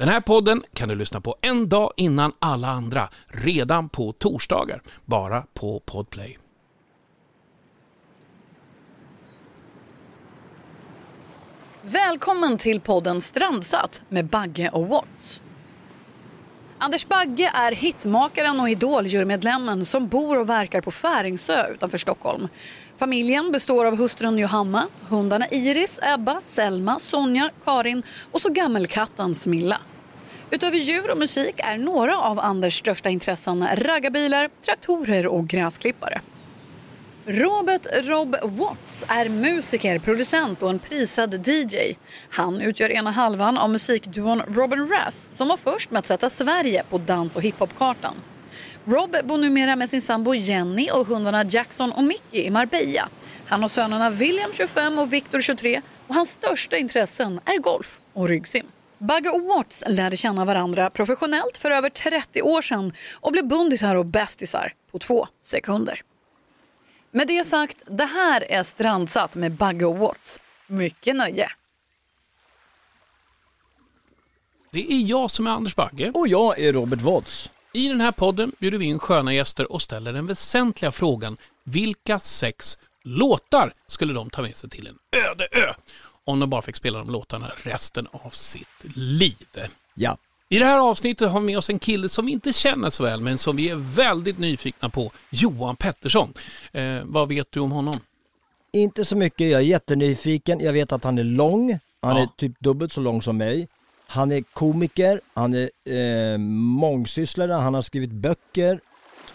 Den här podden kan du lyssna på en dag innan alla andra, redan på torsdagar, bara på Podplay. Välkommen till podden Strandsatt med Bagge och Watts. Anders Bagge är hitmakaren och idoljurmedlemmen som bor och verkar på Färingsö utanför Stockholm. Familjen består av hustrun Johanna, hundarna Iris, Ebba, Selma, Sonja, Karin och så gammelkatten Smilla. Utöver djur och musik är några av Anders största intressen raggarbilar, traktorer och gräsklippare. Robert Rob Watts är musiker, producent och en prisad DJ. Han utgör ena halvan av musikduon Robin Rass som var först med att sätta Sverige på dans och hiphopkartan. Rob bor numera med sin sambo Jenny och hundarna Jackson och Mickey i Marbella. Han har sönerna William 25 och Victor 23 och hans största intressen är golf och ryggsim. Bagge och Watts lärde känna varandra professionellt för över 30 år sedan och blev bundisar och bästisar på två sekunder. Med det sagt, det här är Strandsatt med Bagge och Watts. Mycket nöje. Det är jag som är Anders Bagge. Och jag är Robert Watts. I den här podden bjuder vi in sköna gäster och ställer den väsentliga frågan vilka sex låtar skulle de ta med sig till en öde ö om de bara fick spela de låtarna resten av sitt liv? Ja. I det här avsnittet har vi med oss en kille som vi inte känner så väl men som vi är väldigt nyfikna på, Johan Pettersson. Eh, vad vet du om honom? Inte så mycket, jag är jättenyfiken. Jag vet att han är lång, han Ja. är typ dubbelt så lång som mig. Han är komiker, han är eh, mångsysslare, han har skrivit böcker.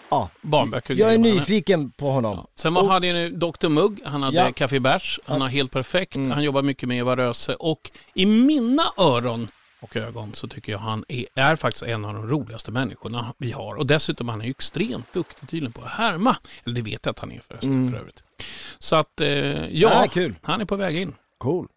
Ja, Barnböcker och jag är nyfiken på honom. Ja. Sen var, hade jag Dr Mugg, han hade Ja. Café Bärs, han har Helt Perfekt, Mm. han jobbar mycket med Eva Röse och i mina öron och ögon så tycker jag han är, är faktiskt en av de roligaste människorna vi har. Och dessutom han är ju extremt duktig tydligen på att härma. Eller det vet jag att han är förresten Mm. för övrigt. Så att, eh, ja, kul. han är på väg in. Cool.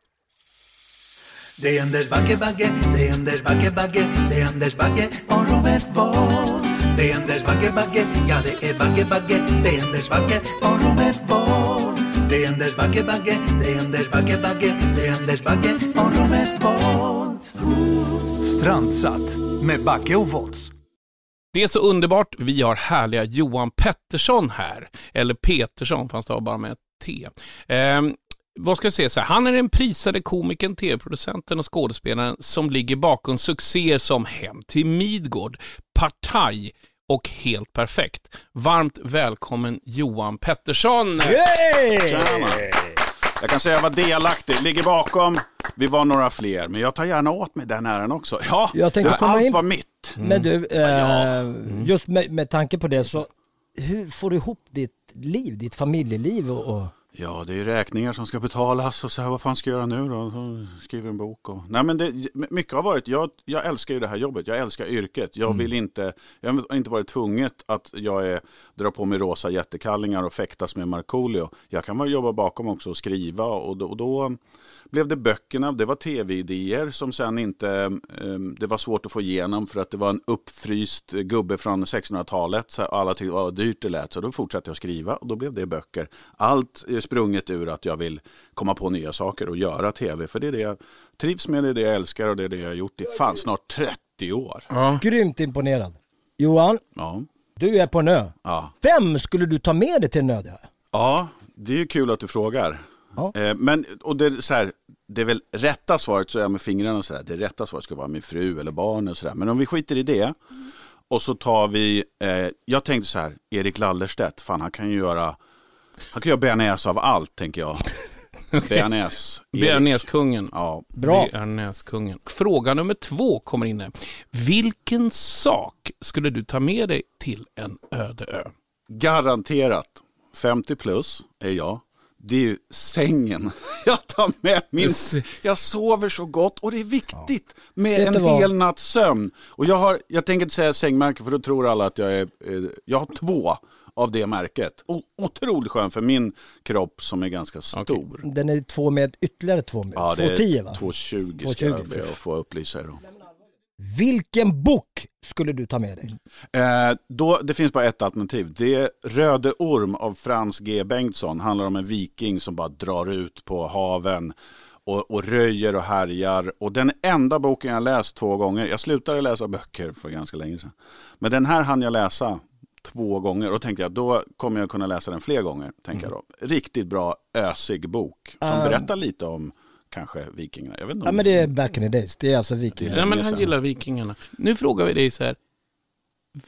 Det är Anders Bagge, Bagge, det är Anders Bagge, Bagge, det är Anders Bagge och Robert Bolt. Det är Anders Bagge, Bagge, ja det är Bagge, Bagge, det är Anders Bagge och Robert Bolt. Det är Anders Bagge, Bagge, det är Anders Bagge, Bagge, det är Anders Bagge och Robert Bolt. Strandsatt med Backe och Volts. Det är så underbart. Vi har härliga Johan Pettersson här. Eller Petersson, fast det var bara med T. Ehm, vad ska jag säga? Så här, han är den prisade komikern, tv-producenten och skådespelaren som ligger bakom succéer som Hem till Midgård, Partaj och Helt Perfekt. Varmt välkommen Johan Pettersson! Tjena. Jag kan säga jag var delaktig, ligger bakom. Vi var några fler, men jag tar gärna åt mig den äran också. Ja, Jag tänkte komma allt in- var mitt. Men du, eh, Mm. just med, med tanke på det så, hur får du ihop ditt liv, ditt familjeliv och... och... Ja, det är ju räkningar som ska betalas och så här, vad fan ska jag göra nu då? Så skriver en bok och... Nej men det, mycket har varit, jag, jag älskar ju det här jobbet, jag älskar yrket. Jag vill inte, jag har inte varit tvunget att jag är, drar på mig rosa jättekallingar och fäktas med Markoolio. Jag kan bara jobba bakom också och skriva och då, och då blev det böckerna, det var tv-idéer som sen inte, eh, det var svårt att få igenom för att det var en uppfryst gubbe från 1600-talet. Så alla tyckte vad dyrt det lät, så då fortsatte jag skriva och då blev det böcker. Allt är sprunget ur att jag vill komma på nya saker och göra tv, för det är det jag trivs med, det är det jag älskar och det är det jag har gjort i fan snart 30 år. Ja. Grymt imponerad. Johan, Ja, du är på en ö. ja. Vem skulle du ta med dig till en öde ö? ja det är ju kul att du frågar. Ja. Eh, Men, och det, är så här, det är väl rätta svaret, så är jag med fingrarna och sådär, det rätta svaret ska vara min fru eller barn och sådär. Men om vi skiter i det och så tar vi, eh, jag tänkte så här, Erik Lallerstedt, fan han kan ju göra, han kan göra bearnaise av allt tänker jag. Bearnaise. Erik. Bearnaiskungen. Ja, Bra. Bearnaiskungen. Fråga nummer två kommer in här. Vilken sak skulle du ta med dig till en öde ö? garanterat 50 plus är jag. Det är ju sängen. Jag tar med min... Jag sover så gott och det är viktigt med en vad? hel natts sömn. Och jag, har, jag tänker inte säga sängmärke för då tror alla att jag är... Eh, jag har två av det märket. O, otroligt skön för min kropp som är ganska stor. Den är två med ytterligare två med. Ja, det är 2,10 va? 2,20 ska 2,20, jag be att få upplysa er om. Vilken bok skulle du ta med dig? Eh, då, det finns bara ett alternativ. Det är Röde Orm av Frans G Bengtsson. Handlar om en viking som bara drar ut på haven och, och röjer och härjar. Och den enda boken jag läst två gånger, jag slutade läsa böcker för ganska länge sedan. Men den här hann jag läsa två gånger och tänkte jag då kommer jag kunna läsa den fler gånger. Tänker jag då. Riktigt bra ösig bok som Ah. berättar lite om kanske vikingarna. Jag vet inte Ja men det är back in the days, det är alltså vikingar. Ja, men han gillar vikingarna. Nu frågar vi dig så här.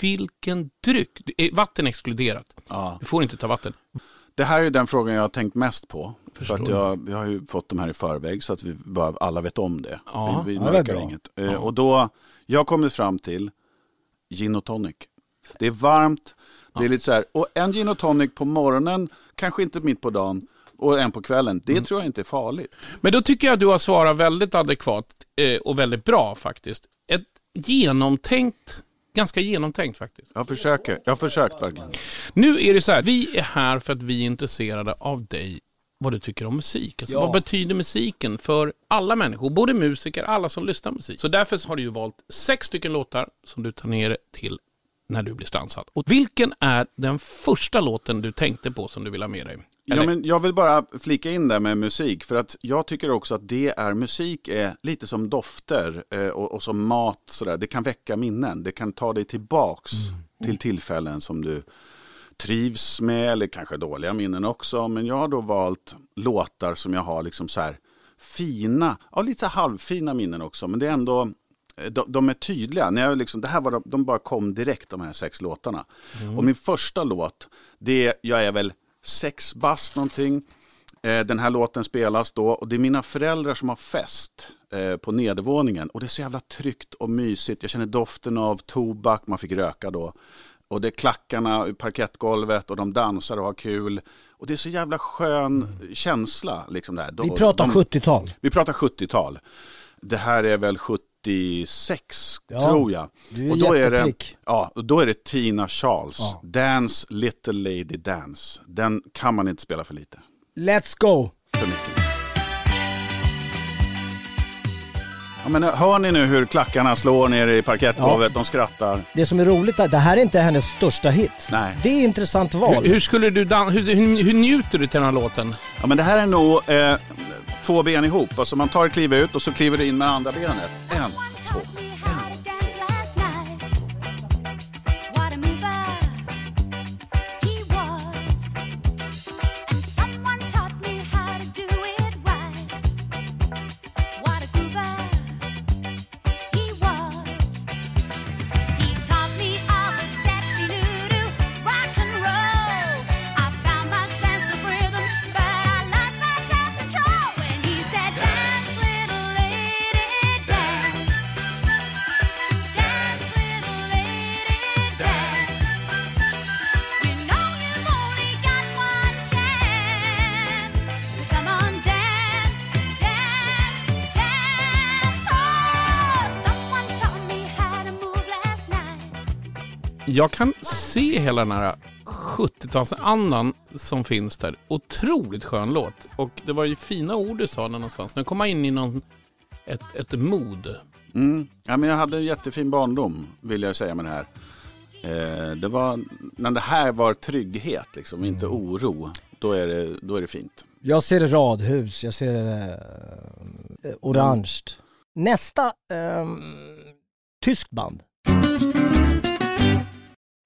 Vilken dryck? Vatten exkluderat? Ja. Du får inte ta vatten. Det här är den frågan jag har tänkt mest på. Förstår. För att jag, vi har ju fått de här i förväg så att vi bara, alla vet om det. Ja. vi vi Ja, det inget. Eh, Och då, jag har kommit fram till gin och tonic. Det är varmt, det är lite så här, och en gin och tonic på morgonen, kanske inte mitt på dagen, och en på kvällen, det Mm. tror jag inte är farligt. Men då tycker jag att du har svarat väldigt adekvat eh, och väldigt bra faktiskt. Ett genomtänkt, ganska genomtänkt faktiskt. Jag försöker, jag har försökt verkligen. Nu är det så här, vi är här för att vi är intresserade av dig, vad du tycker om musik. Alltså, Ja. Vad betyder musiken för alla människor, både musiker, alla som lyssnar på musik. Så därför har du ju valt sex stycken låtar som du tar ner till när du blir strandsatt. Och vilken är den första låten du tänkte på som du vill ha med dig? Ja, men jag vill bara flika in där med musik, för att jag tycker också att det är, musik är lite som dofter eh, och, och som mat, sådär. det kan väcka minnen, det kan ta dig tillbaks till tillfällen som du trivs med, eller kanske dåliga minnen också, men jag har då valt låtar som jag har liksom så här fina, ja lite så halvfina minnen också, men det är ändå de, de är tydliga. När jag liksom, det här var de, bara kom direkt de här sex låtarna. Och min första låt, det är, jag är väl sex bast någonting. Eh, Den här låten spelas då och det är mina föräldrar som har fest eh, på nedervåningen. Och det är så jävla tryggt och mysigt. Jag känner doften av tobak, man fick röka då. Och det är klackarna i parkettgolvet och de dansar och har kul. Och det är så jävla skön känsla. Liksom där. Vi pratar de- 70-tal. vi pratar 70-tal. Det här är väl 76 Ja, tror jag. och då är, det, ja, och då är det Tina Charles. Ja. Dance Little Lady Dance. Den kan man inte spela för lite. Let's go! För mycket. Men hör ni nu hur klackarna slår ner i parkettgolvet? De skrattar. Det som är roligt är att det här är inte hennes största hit. Nej. Det är intressant val. Hur, hur skulle du dan- hur, hur, hur njuter du till den här låten? Ja, men det här är nog eh, två ben ihop. Alltså man tar ett kliv ut och så kliver du in med andra benet. En, två. Jag kan se hela den här 70-talsandan som finns där. Otroligt skön låt. Och det var ju fina ord du sa där någonstans. Den kom in i någon, ett, ett mod. Mm. Ja, men jag hade en jättefin barndom, vill jag säga med det här. Eh, det var, när det här var trygghet, liksom, inte oro, då är, det, då är det fint. Jag ser radhus, jag ser eh, eh, orange. Nästa, ehm, tyskt band.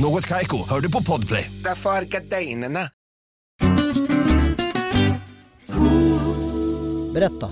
Något Kaiko, hör du på Podplay. Därför är gardinerna. Berätta.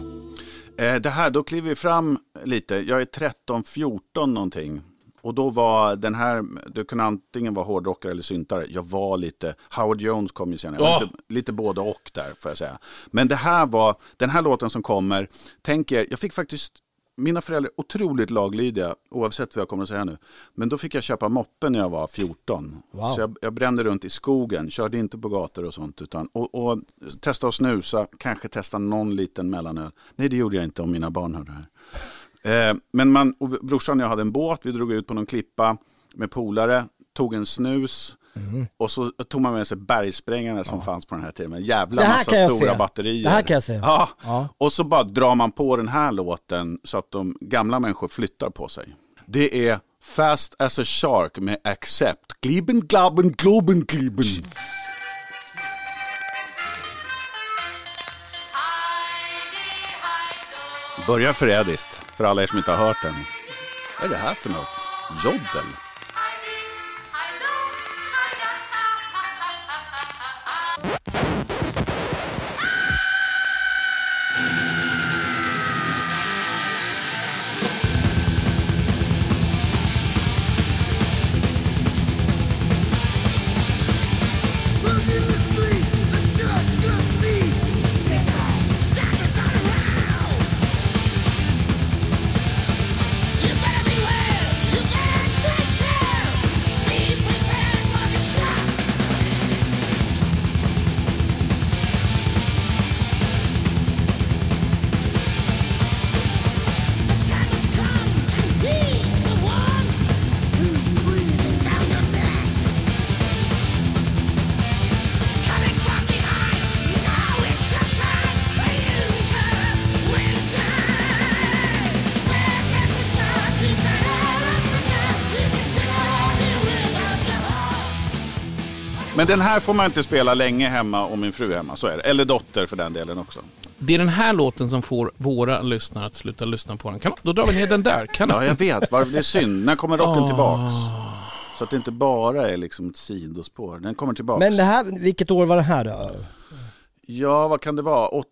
Eh, det här, då kliver vi fram lite. Jag är 13-14 någonting. Och då var den här, du kunde antingen vara hårdrockare eller syntare. Jag var lite, Howard Jones kom ju senare. Jag Ja. lite, lite både och där får jag säga. Men det här var, den här låten som kommer, tänk er, jag fick faktiskt, mina föräldrar är otroligt laglydiga, oavsett vad jag kommer att säga nu. Men då fick jag köpa moppen när jag var 14. Wow. Så jag, jag brände runt i skogen, körde inte på gator och sånt. Utan, och, och testa att snusa, kanske testa någon liten mellanöl. Nej, det gjorde jag inte om mina barn hörde det här. Eh, men man, och brorsan och jag hade en båt, vi drog ut på någon klippa med polare, tog en snus Mm. och så tog man med sig bergsprängarna som fanns på den här tiden. En jävla Det här massa kan jag stora se. batterier. Det här kan jag se. Ja. Ja. Och så bara drar man på den här låten så att de gamla människor flyttar på sig. Det är Fast as a Shark med Accept. Gliben, glaben, globen, gliben. Börjar förrädiskt, för alla er som inte har hört den. Vad är det här för något? Joddel? Men den här får man inte spela länge hemma och min fru är hemma, så är det. Eller dotter för den delen också. Det är den här låten som får våra lyssnare att sluta lyssna på den. Kan, då drar vi ner den där. Kan Ja, jag vet. Var- Det är synd. När kommer rocken Ah. tillbaks? Så att det inte bara är liksom ett sidospår. Den kommer tillbaks. Men det här, vilket år var det här då? Ja, vad kan det vara? Åt...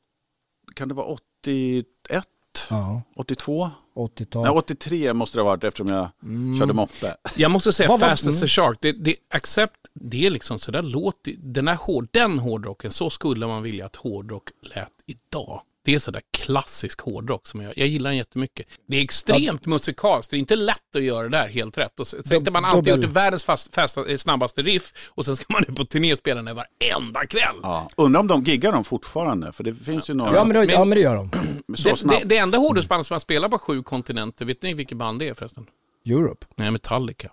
Kan det vara 81? Ja, 82? 80-tal. Nej, 83 måste det ha varit eftersom jag Mm. körde moppe. Jag måste säga Vad var- Fast as mm. a Shark. Det, det, accept, det är liksom sådär låt, den, här hård, den hårdrocken, så skulle man vilja att hårdrock lät idag. Det är sådär klassisk hårdrock som jag, jag gillar den jättemycket. Det är extremt musikaliskt, det är inte lätt att göra det där helt rätt. Och så, så inte man alltid gjort världens fast, fasta, eh, snabbaste riff och sen ska man ut på turné och spela den varenda kväll. Ja. Undrar om de giggar dem fortfarande, för det finns ju några Ja men, då, ja men det gör de. så Det, snabbt. det, det enda hårdrocksbandet som har spelat på sju kontinenter, vet ni vilket band det är förresten? Europe. Nej, Metallica.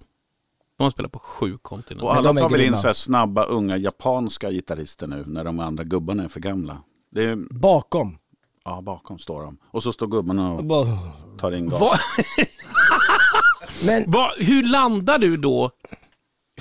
De har spelat på sju kontinenter. Och Men alla tar väl in så här snabba, unga japanska gitarrister nu, när de andra gubbarna är för gamla. Det är, Bakom. Ja, bakom står de. Och så står gubbarna och Bara- tar in gas. Men Va, hur landar du då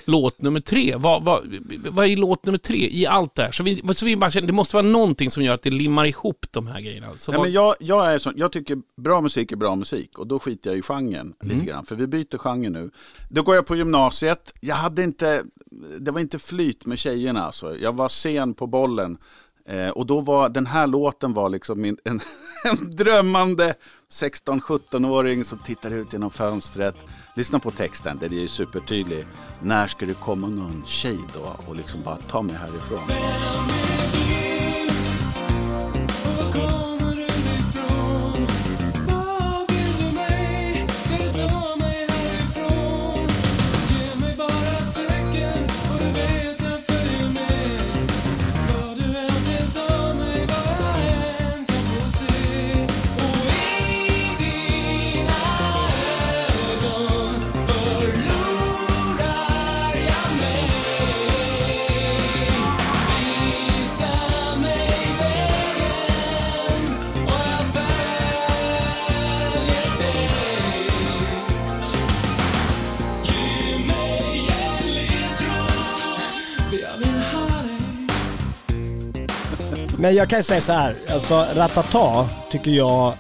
låt nummer tre? Vad, vad, vad är låt nummer tre i allt det här? Så vi, så vi bara känner, det måste vara någonting som gör att det limmar ihop de här grejerna. Så Nej, vad, men jag, jag, är sån, jag tycker bra musik är bra musik och då skiter jag i genren lite grann. För vi byter genre nu. Då går jag på gymnasiet. Jag hade inte, det var inte flyt med tjejerna alltså. Jag var sen på bollen. Eh, och då var den här låten var liksom min, en, en drömmande 16-17-åring som tittar ut genom fönstret. Lyssna på texten, den är ju supertydlig. När ska det komma någon tjej då och liksom bara ta mig härifrån? Men jag kan säga så här, alltså Ratata tycker jag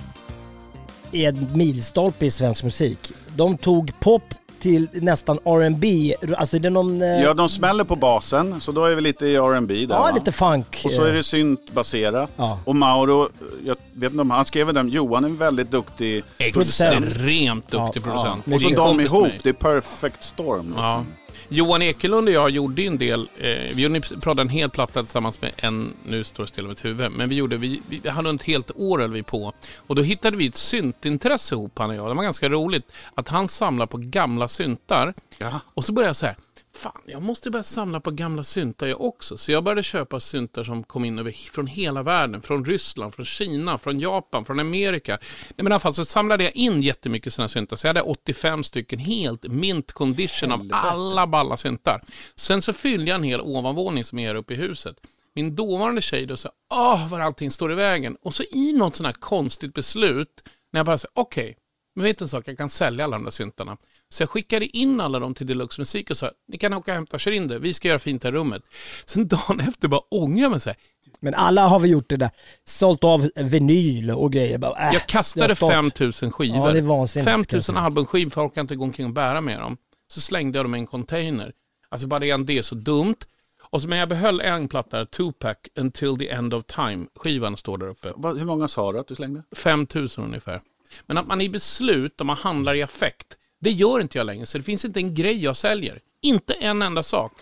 är en milstolpe i svensk musik. De tog pop till nästan R&B, alltså det är någon... eh, Ja, de smäller på basen, så då är vi lite i R&B där ja, va? lite funk. Och så är det syntbaserat. Ja. Och Mauro, jag vet inte om han skrev den, Johan är en väldigt duktig Producent. extremt duktig Ja, producent. ja. Och så de ihop, mig. det är perfect storm. Liksom. Johan Ekelund och jag gjorde ju en del, eh, vi pratade en hel platta tillsammans med en, nu står det still i mitt huvud, men vi gjorde, vi, vi hade ett helt år höll vi på. Och då hittade vi ett syntintresse ihop han och jag. Det var ganska roligt att han samlar på gamla syntar. Ja. Och så började jag så här, fan, jag måste börja samla på gamla syntar jag också. Så jag började köpa syntar som kom in över, från hela världen. Från Ryssland, från Kina, från Japan, från Amerika. Nej, men i alla fall så samlade jag in jättemycket sådana syntar. Så jag hade 85 stycken helt mint condition av alla balla syntar. Sen så fyllde jag en hel ovanvåning som är här uppe i huset. Min dåvarande tjej då sa, åh vad allting står i vägen. Och så i något sånt här konstigt beslut, när jag bara säger, okej, men vet du en sak, jag kan sälja alla de där syntarna. Så jag skickade in alla dem till Deluxe Musik och sa, ni kan åka och hämta, kör in det, vi ska göra fint här rummet. Sen dagen efter bara ångrar jag mig så här, Men alla har väl gjort det där. Sålt av vinyl och grejer. Bara, äh, jag kastade det har stått- 5000 skivor. Ja, det är vansinnigt, 5000 kanske. albumskivor, jag orkar inte gå omkring och bära med dem. Så slängde jag dem i en container. Alltså bara det, det är så dumt. Och så, men jag behöll en platta, Tupac, Until the End of Time. Skivan står där uppe. Hur många sa du att du slängde? 5000 ungefär. Men att man är i beslut och man handlar i affekt, det gör inte jag längre. Så det finns inte en grej jag säljer. Inte en enda sak.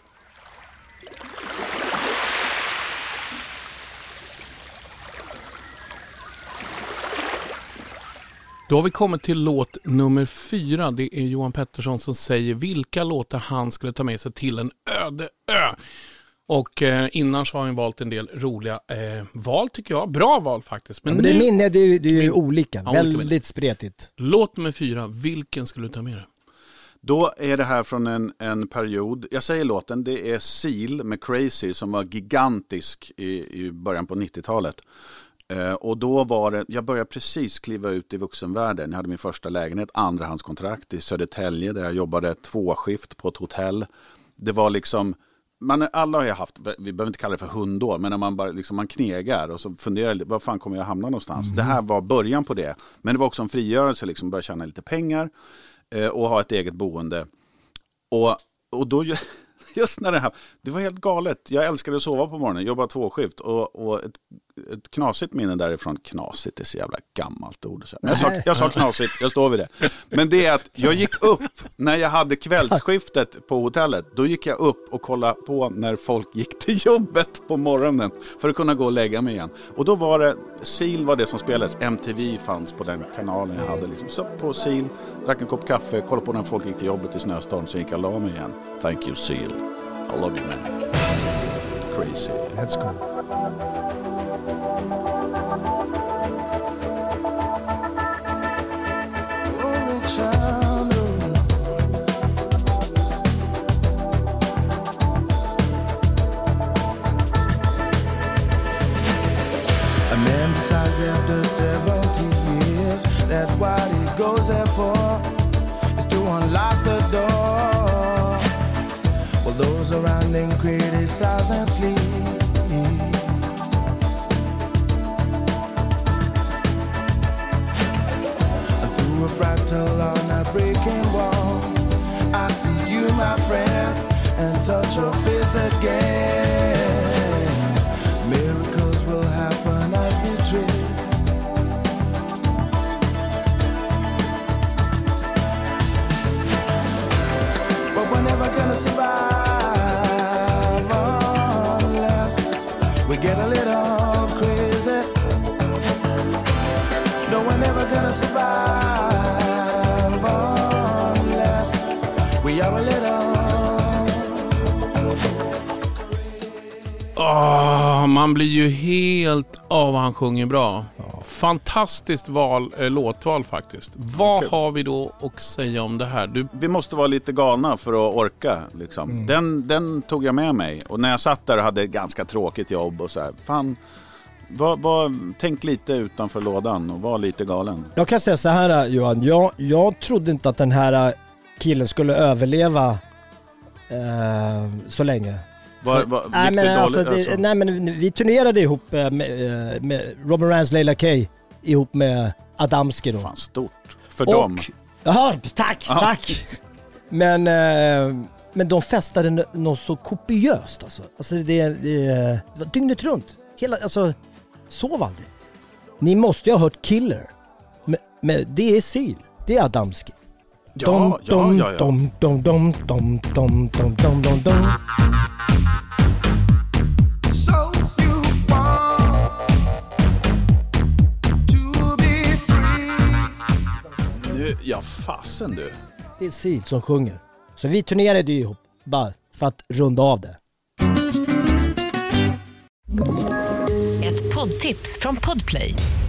Då har vi kommit till låt nummer fyra. Det är Johan Pettersson som säger vilka låtar han skulle ta med sig till en öde ö. Och eh, innan så har han valt en del roliga eh, val tycker jag. Bra val faktiskt. Men, Men det är nu, minne, det är, det är ju olika. Ja, olika minne. Väldigt spretigt. låt nummer fyra, vilken skulle du ta med dig? Då är det här från en, en period, jag säger låten, det är Seal med Crazy som var gigantisk i, i början på 90-talet. Eh, och då var det, jag började precis kliva ut i vuxenvärlden. Jag hade min första lägenhet, andrahandskontrakt i Södertälje där jag jobbade tvåskift på ett hotell. Det var liksom, man, alla har ju haft, vi behöver inte kalla det för hundår, men när man bara liksom, man knegar och så funderar lite, var fan kommer jag hamna någonstans? Det här var början på det. Men det var också en frigörelse, liksom, börja tjäna lite pengar eh, och ha ett eget boende. Och, och då, ju- just när det här, det var helt galet. Jag älskade att sova på morgonen, jobba tvåskift och, och ett, ett knasigt minne därifrån, knasigt är så jävla gammalt ord. Så. Men jag, sa, jag sa knasigt, jag står vid det. Men det är att jag gick upp när jag hade kvällsskiftet på hotellet. Då gick jag upp och kollade på när folk gick till jobbet på morgonen för att kunna gå och lägga mig igen. Och då var det, Seal var det som spelades, MTV fanns på den kanalen jag hade. Liksom. Så på Seal, drack en kopp kaffe, kollade på när folk gick till jobbet i snöstorm, så gick jag och la mig igen. Thank you Seal. I love you man. Crazy. Let's go. Those around him criticize and sleep. Get a little crazy. No, we're never gonna survive unless we are a little. Åh, ah, man blir ju helt av han sjunger bra. Fantastiskt val, eh, låtval faktiskt. Vad har vi då att säga om det här? Du, Vi måste vara lite galna för att orka. Liksom. Den, den tog jag med mig. Och när jag satt där och hade ett ganska tråkigt jobb och så här, fan, var, var, tänk lite utanför lådan och var lite galen. Jag kan säga så här Johan, jag, jag trodde inte att den här killen skulle överleva eh, så länge. Var, var, nej, men det alltså, dåligt? det, Alltså? nej men vi turnerade ihop eh, med, eh, med Robin Rans Leila K ihop med Adamski då. Fan, stort. För dem. Jaha, tack, Ja. tack! Men, eh, men de festade nå- något så kopiöst alltså. Alltså det, det, det var dygnet runt. Hela, alltså, sov aldrig. Ni måste ju ha hört Killer. Men, men det är Seal, det är Adamski. Ja, ja, ja, ja. Dom, dom, dom, dom, dom, dom, dom, dom, dom. So you want to be free. Nu, ja, fasen du. Det är Seal som sjunger. Så vi turnerade ju ihop bara för att runda av det. Ett poddtips från Podplay.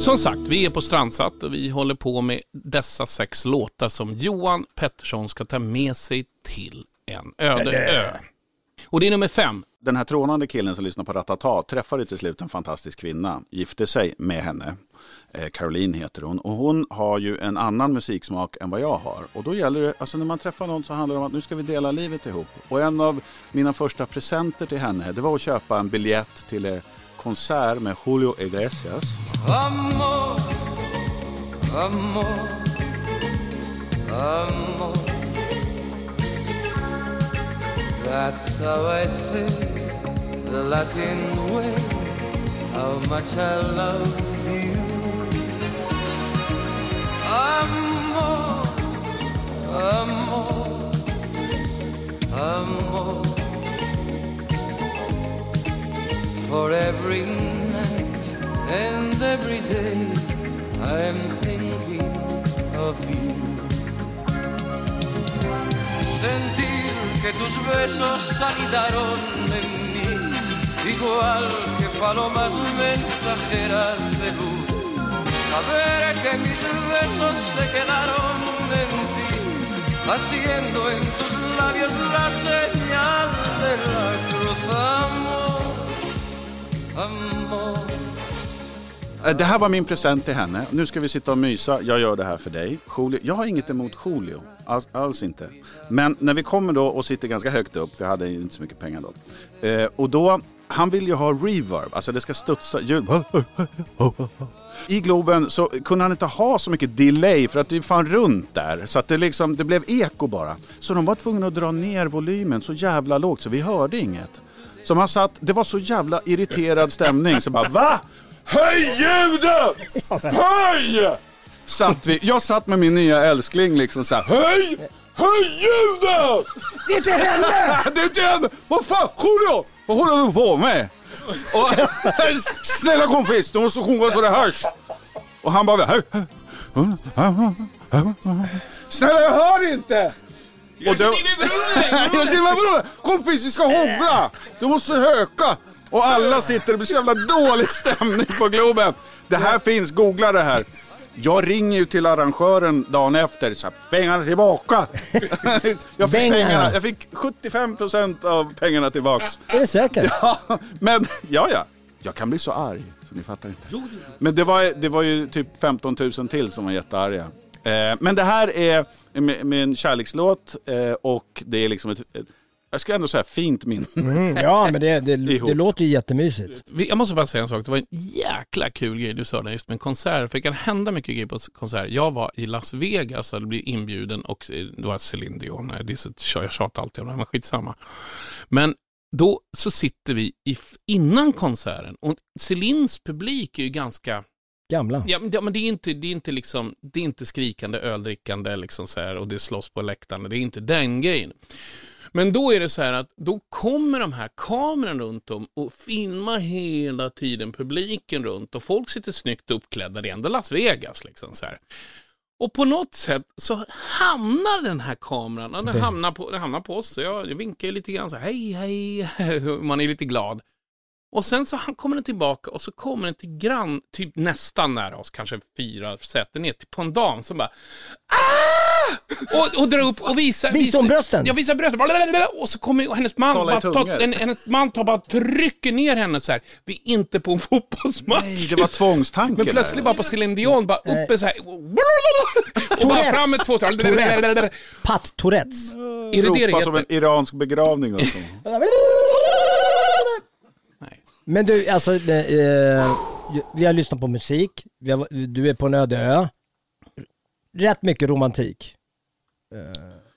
Som sagt, vi är på Strandsatt och vi håller på med dessa sex låtar som Johan Pettersson ska ta med sig till en öde ö. Och det är nummer fem. Den här trånande killen som lyssnar på Ratata träffade till slut en fantastisk kvinna, gifte sig med henne. Eh, Caroline heter hon och hon har ju en annan musiksmak än vad jag har. Och då gäller det, alltså när man träffar någon så handlar det om att nu ska vi dela livet ihop. Och en av mina första presenter till henne det var att köpa en biljett till konsert med Julio Iglesias. Amor, amor, amor. That's how I say the Latin way. How much I love tus besos anidaron en mí, igual que palomas mensajeras de luz. Saber que mis besos se quedaron en ti, haciendo en tus labios la señal de la cruz, amor, amor. Eh, det här var min present till henne. Nu ska vi sitta och mysa. Jag gör det här för dig. Julio. Jag har inget emot Julio. Alls, alls inte. Men när vi kommer då och sitter ganska högt upp, för jag hade inte så mycket pengar då. Eh, och då, han vill ju ha reverb, alltså det ska studsa ljud. I Globen så kunde han inte ha så mycket delay för att det är fan runt där. Så att det, liksom, det blev eko bara. Så de var tvungna att dra ner volymen så jävla lågt så vi hörde inget. Så man satt, det var så jävla irriterad stämning så bara VA? Höj ljudet! Höj! Satt vi, jag satt med min nya älskling liksom så här, höj! Höj ljudet! Det är till henne! det är till henne! Vad fan, Julio! Vad håller du på med? Och, snälla kompis, du måste sjunga så det hörs. Och han bara, "Hö, hö, hö, hö, hö." snälla jag hör inte! Jag ser vad vadå? Kompis, vi ska hångla! Du måste höka! Och alla sitter, det blir så jävla dålig stämning på Globen. Det här finns, googla det här. Jag ringer ju till arrangören dagen efter, så här, pengarna tillbaka. jag, fick Pengarna. pengarna, jag fick 75% av pengarna tillbaks. Är det säkert? Ja, men ja, ja. Jag kan bli så arg, så ni fattar inte. Men det var, det var ju typ 15 000 till som var jättearga. Eh, men det här är en kärlekslåt eh, och det är liksom ett, ett, jag ska ändå säga fint minne. Mm, ja, men det, det, det låter ju jättemysigt. Jag måste bara säga en sak, det var en jäkla kul grej du sa där just med konserter. För det kan hända mycket grejer på konserter. Jag var i Las Vegas och blivit inbjuden och eh, det var Céline Dion. Så, jag tjatar alltid om det, men skitsamma. Men då så sitter vi i, innan konserten och Célines publik är ju ganska Gamla. Ja, men, det, men det är inte, det är inte liksom, det är inte skrikande öldrickande liksom så här, och det slåss på läktarna. Det är inte den grejen. Men då är det så här att då kommer de här kamerorna runt om och filmar hela tiden publiken runt och folk sitter snyggt uppklädda. Det är ändå Las Vegas liksom så här. Och på något sätt så hamnar den här kameran, den Det- hamnar på, den hamnar på oss. Så jag, vinkar ju lite grann så här, hej, hej, man är lite glad. Och sen så kommer den tillbaka och så kommer den till grann, typ nästan nära oss, kanske fyra säten ner, på en dam som bara ah! Och, och drar upp och visar... Visar hon brösten? Ja, visar brösten. Och så kommer hennes man, Tala i bara, ta, tungor. en, hennes man tar bara trycker ner henne så här. Vi är inte på en fotbollsmatch. Nej, det var tvångstanke Men där. plötsligt bara på Céline Dion, bara uppe så här. Och bara Tourettes. fram med två så här. Tourettes. Pat Tourettes. Är det det det Ropa som heter? en iransk begravning och så. Men du, alltså, eh, vi har lyssnat på musik, vi har, du är på en öde ö. Rätt mycket romantik.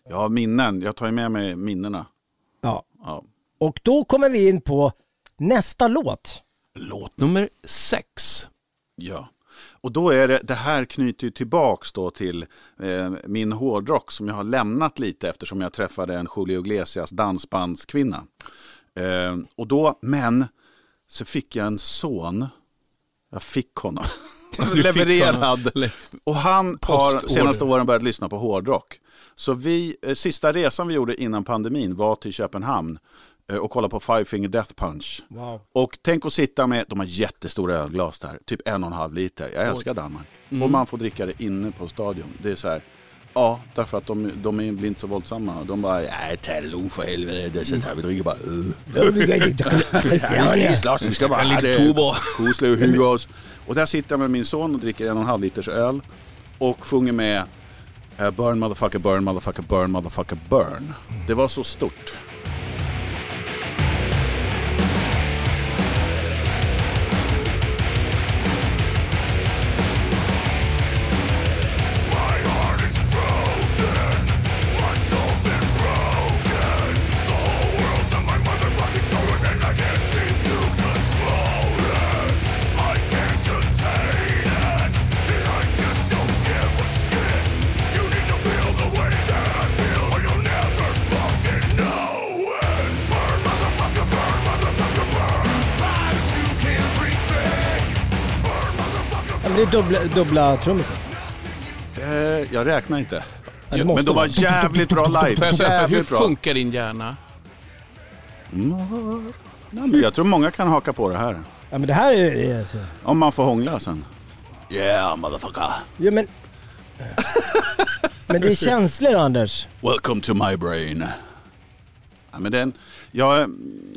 Jag har minnen, jag tar ju med mig minnena. Ja. Ja. Och då kommer vi in på nästa låt. Låt nummer sex. Ja. Och då är det, det här knyter ju tillbaks då till eh, min hårdrock som jag har lämnat lite eftersom jag träffade en Julio Iglesias dansbandskvinna. Eh, och då, men så fick jag en son. Jag fick honom. Levererad. Och han har senaste åren börjat lyssna på hårdrock. Så vi, eh, sista resan vi gjorde innan pandemin var till Köpenhamn eh, och kolla på Five Finger Death Punch. Wow. Och tänk att sitta med, de har jättestora ölglas där, typ en och en halv liter. Jag älskar Danmark. Mm. Och man får dricka det inne på stadion. Det är så här, ja, därför att de, de är blir inte så våldsamma. De bara, nej, ta det lugnt för helvete, så tar vi dricker bara öl. Vi ska slåss, vi ska bara ha det koselig och hygge oss. Och där sitter jag med min son och dricker en och en halv liters öl och sjunger med eh, Burn motherfucker, burn motherfucker, burn motherfucker, burn. Det var så stort. Dubbla, dubbla trummisar. Eh, jag räknar inte. Ja, Men de var vara. jävligt bra live. Får jag säga så här, hur funkar din hjärna? Mm. Nej, men jag tror många kan haka på det här. Ja men det här är... är Om man får hångla sen. Yeah motherfucker. ja men... Men det är känslor Anders. Welcome to my brain. Ja, men den, jag eh,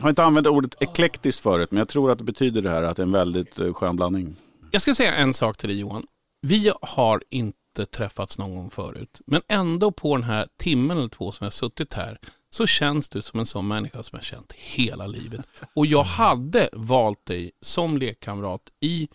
har inte använt ordet eklektiskt förut, men jag tror att det betyder det här att det är en väldigt eh, skön blandning. Jag ska säga en sak till dig Johan. Vi har inte träffats någon gång förut. Men ändå på den här timmen eller två som jag har suttit här så känns du som en sån människa som jag har känt hela livet. Och jag hade valt dig som lekkamrat i,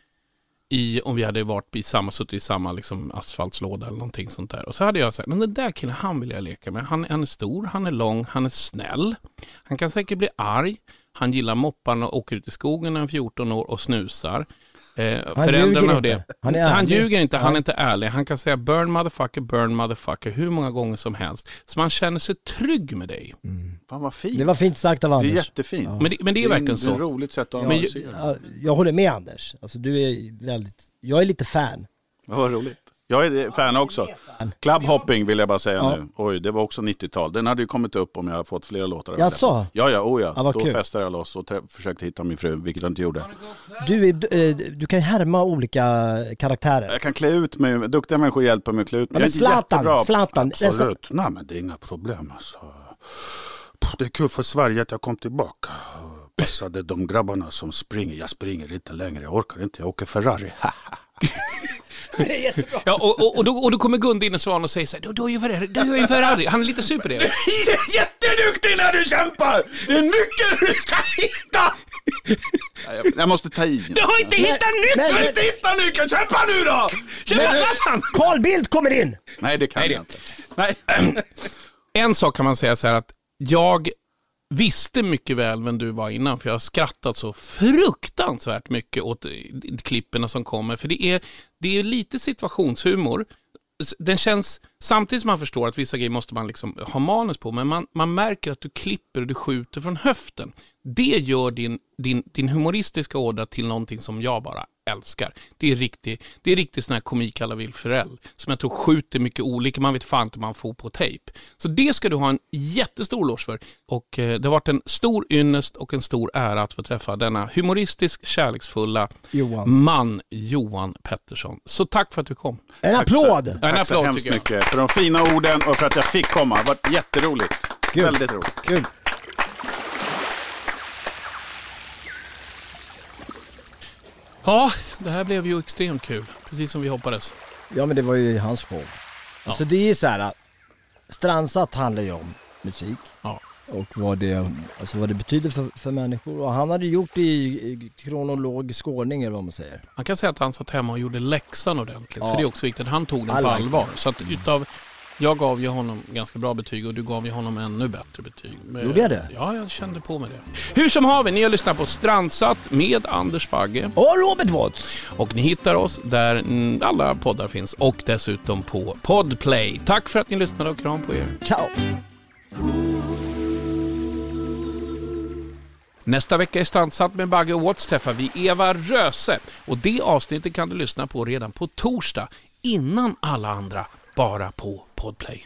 i om vi hade varit i samma, suttit i samma liksom, asfaltslåda eller någonting sånt där. Och så hade jag sagt, men den där killen, han vill jag leka med. Han, han är stor, han är lång, han är snäll. Han kan säkert bli arg. Han gillar mopparna och åker ut i skogen när han är 14 år och snusar. Eh, Han föräldrarna ljuger inte. det. Han är han ärlig. ljuger inte, han Ja. är inte ärlig. Han kan säga burn motherfucker, burn motherfucker hur många gånger som helst. Så man känner sig trygg med dig. Fan vad fint. Det var fint sagt av Det är Anders. jättefint. Men det, men det är en- verkligen Det är ett så. roligt sätt att analysera. Ja, jag håller med Anders. Alltså du är väldigt... Jag är lite fan. Ja, vad roligt. Jag är fan också. Clubhopping vill jag bara säga Ja. nu. Oj, det var också 90-tal. Den hade ju kommit upp om jag hade fått fler låtar. Jaså? Ja, ja, oh ja. Ja, Då kul. festade jag loss och försökte hitta min fru, vilket jag inte gjorde. Du, är, eh, du kan härma olika karaktärer. Jag kan klä ut mig, duktiga människor hjälper mig att klä ut mig. Men Jag är inte Zlatan. Zlatan, Absolut, nej men det är inga problem alltså. Det är kul för Sverige att jag kom tillbaka. Passade de grabbarna som springer. Jag springer inte längre, jag orkar inte, jag åker Ferrari. Ja, och, och, och, då, och då kommer Gunde in och Svan och säger så här, du, du har ju Ferrari, du har ju en Ferrari. Han är lite sur på det. Jätteduktig när du kämpar! Det är nyckeln du ska hitta! Jag, jag måste ta i. Du har inte hittat nyckeln! men- Du har inte hittat nyckeln, kämpa nu då! Kämpa satan! Carl Bildt kommer in! Nej, det kan Nej, det- jag inte. Nej. En sak kan man säga så här att jag visste mycket väl vem du var innan för jag har skrattat så fruktansvärt mycket åt eh, klipperna som kommer. För det är, det är lite situationshumor. Den känns, samtidigt som man förstår att vissa grejer måste man liksom ha manus på, men man, man märker att du klipper och du skjuter från höften. Det gör din, din, din humoristiska ådra till någonting som jag bara älskar. Det är riktig, det är riktigt sån här komik alla Will Ferrell, som jag tror skjuter mycket olika, man vet fan inte hur man får på tejp. Så det ska du ha en jättestor lås för. Och eh, det har varit en stor ynnest och en stor ära att få träffa denna humoristisk, kärleksfulla Johan. man, Johan Pettersson. Så tack för att du kom. En Tack så- applåd! En Tack så applåd hemskt tycker jag. mycket för de fina orden och för att jag fick komma. Det har varit jätteroligt. Kul. Väldigt roligt. Kul. Ja, det här blev ju extremt kul. Precis som vi hoppades. Ja men det var ju hans show. Alltså det är ju så här. att Strandsatt handlar ju om musik. Ja. Och vad det, alltså vad det betyder för, för människor. Och han hade gjort det i, i kronologisk ordning eller vad man säger. Man kan säga att han satt hemma och gjorde läxan ordentligt. Ja. För det är också viktigt. Han tog den på allvar. Så att utav Jag gav ju honom ganska bra betyg och du gav ju honom ännu bättre betyg. Men- Gjorde jag det? Ja, jag kände på mig det. Hur som haver, ni har lyssnat på Strandsatt med Anders Bagge. Och Robert Watts. Och ni hittar oss där alla poddar finns och dessutom på Podplay. Tack för att ni lyssnade och kram på er. Ciao! Nästa vecka i Strandsatt med Bagge och Watts träffar vi Eva Röse. Och det avsnittet kan du lyssna på redan på torsdag, innan alla andra, bara på Podplay.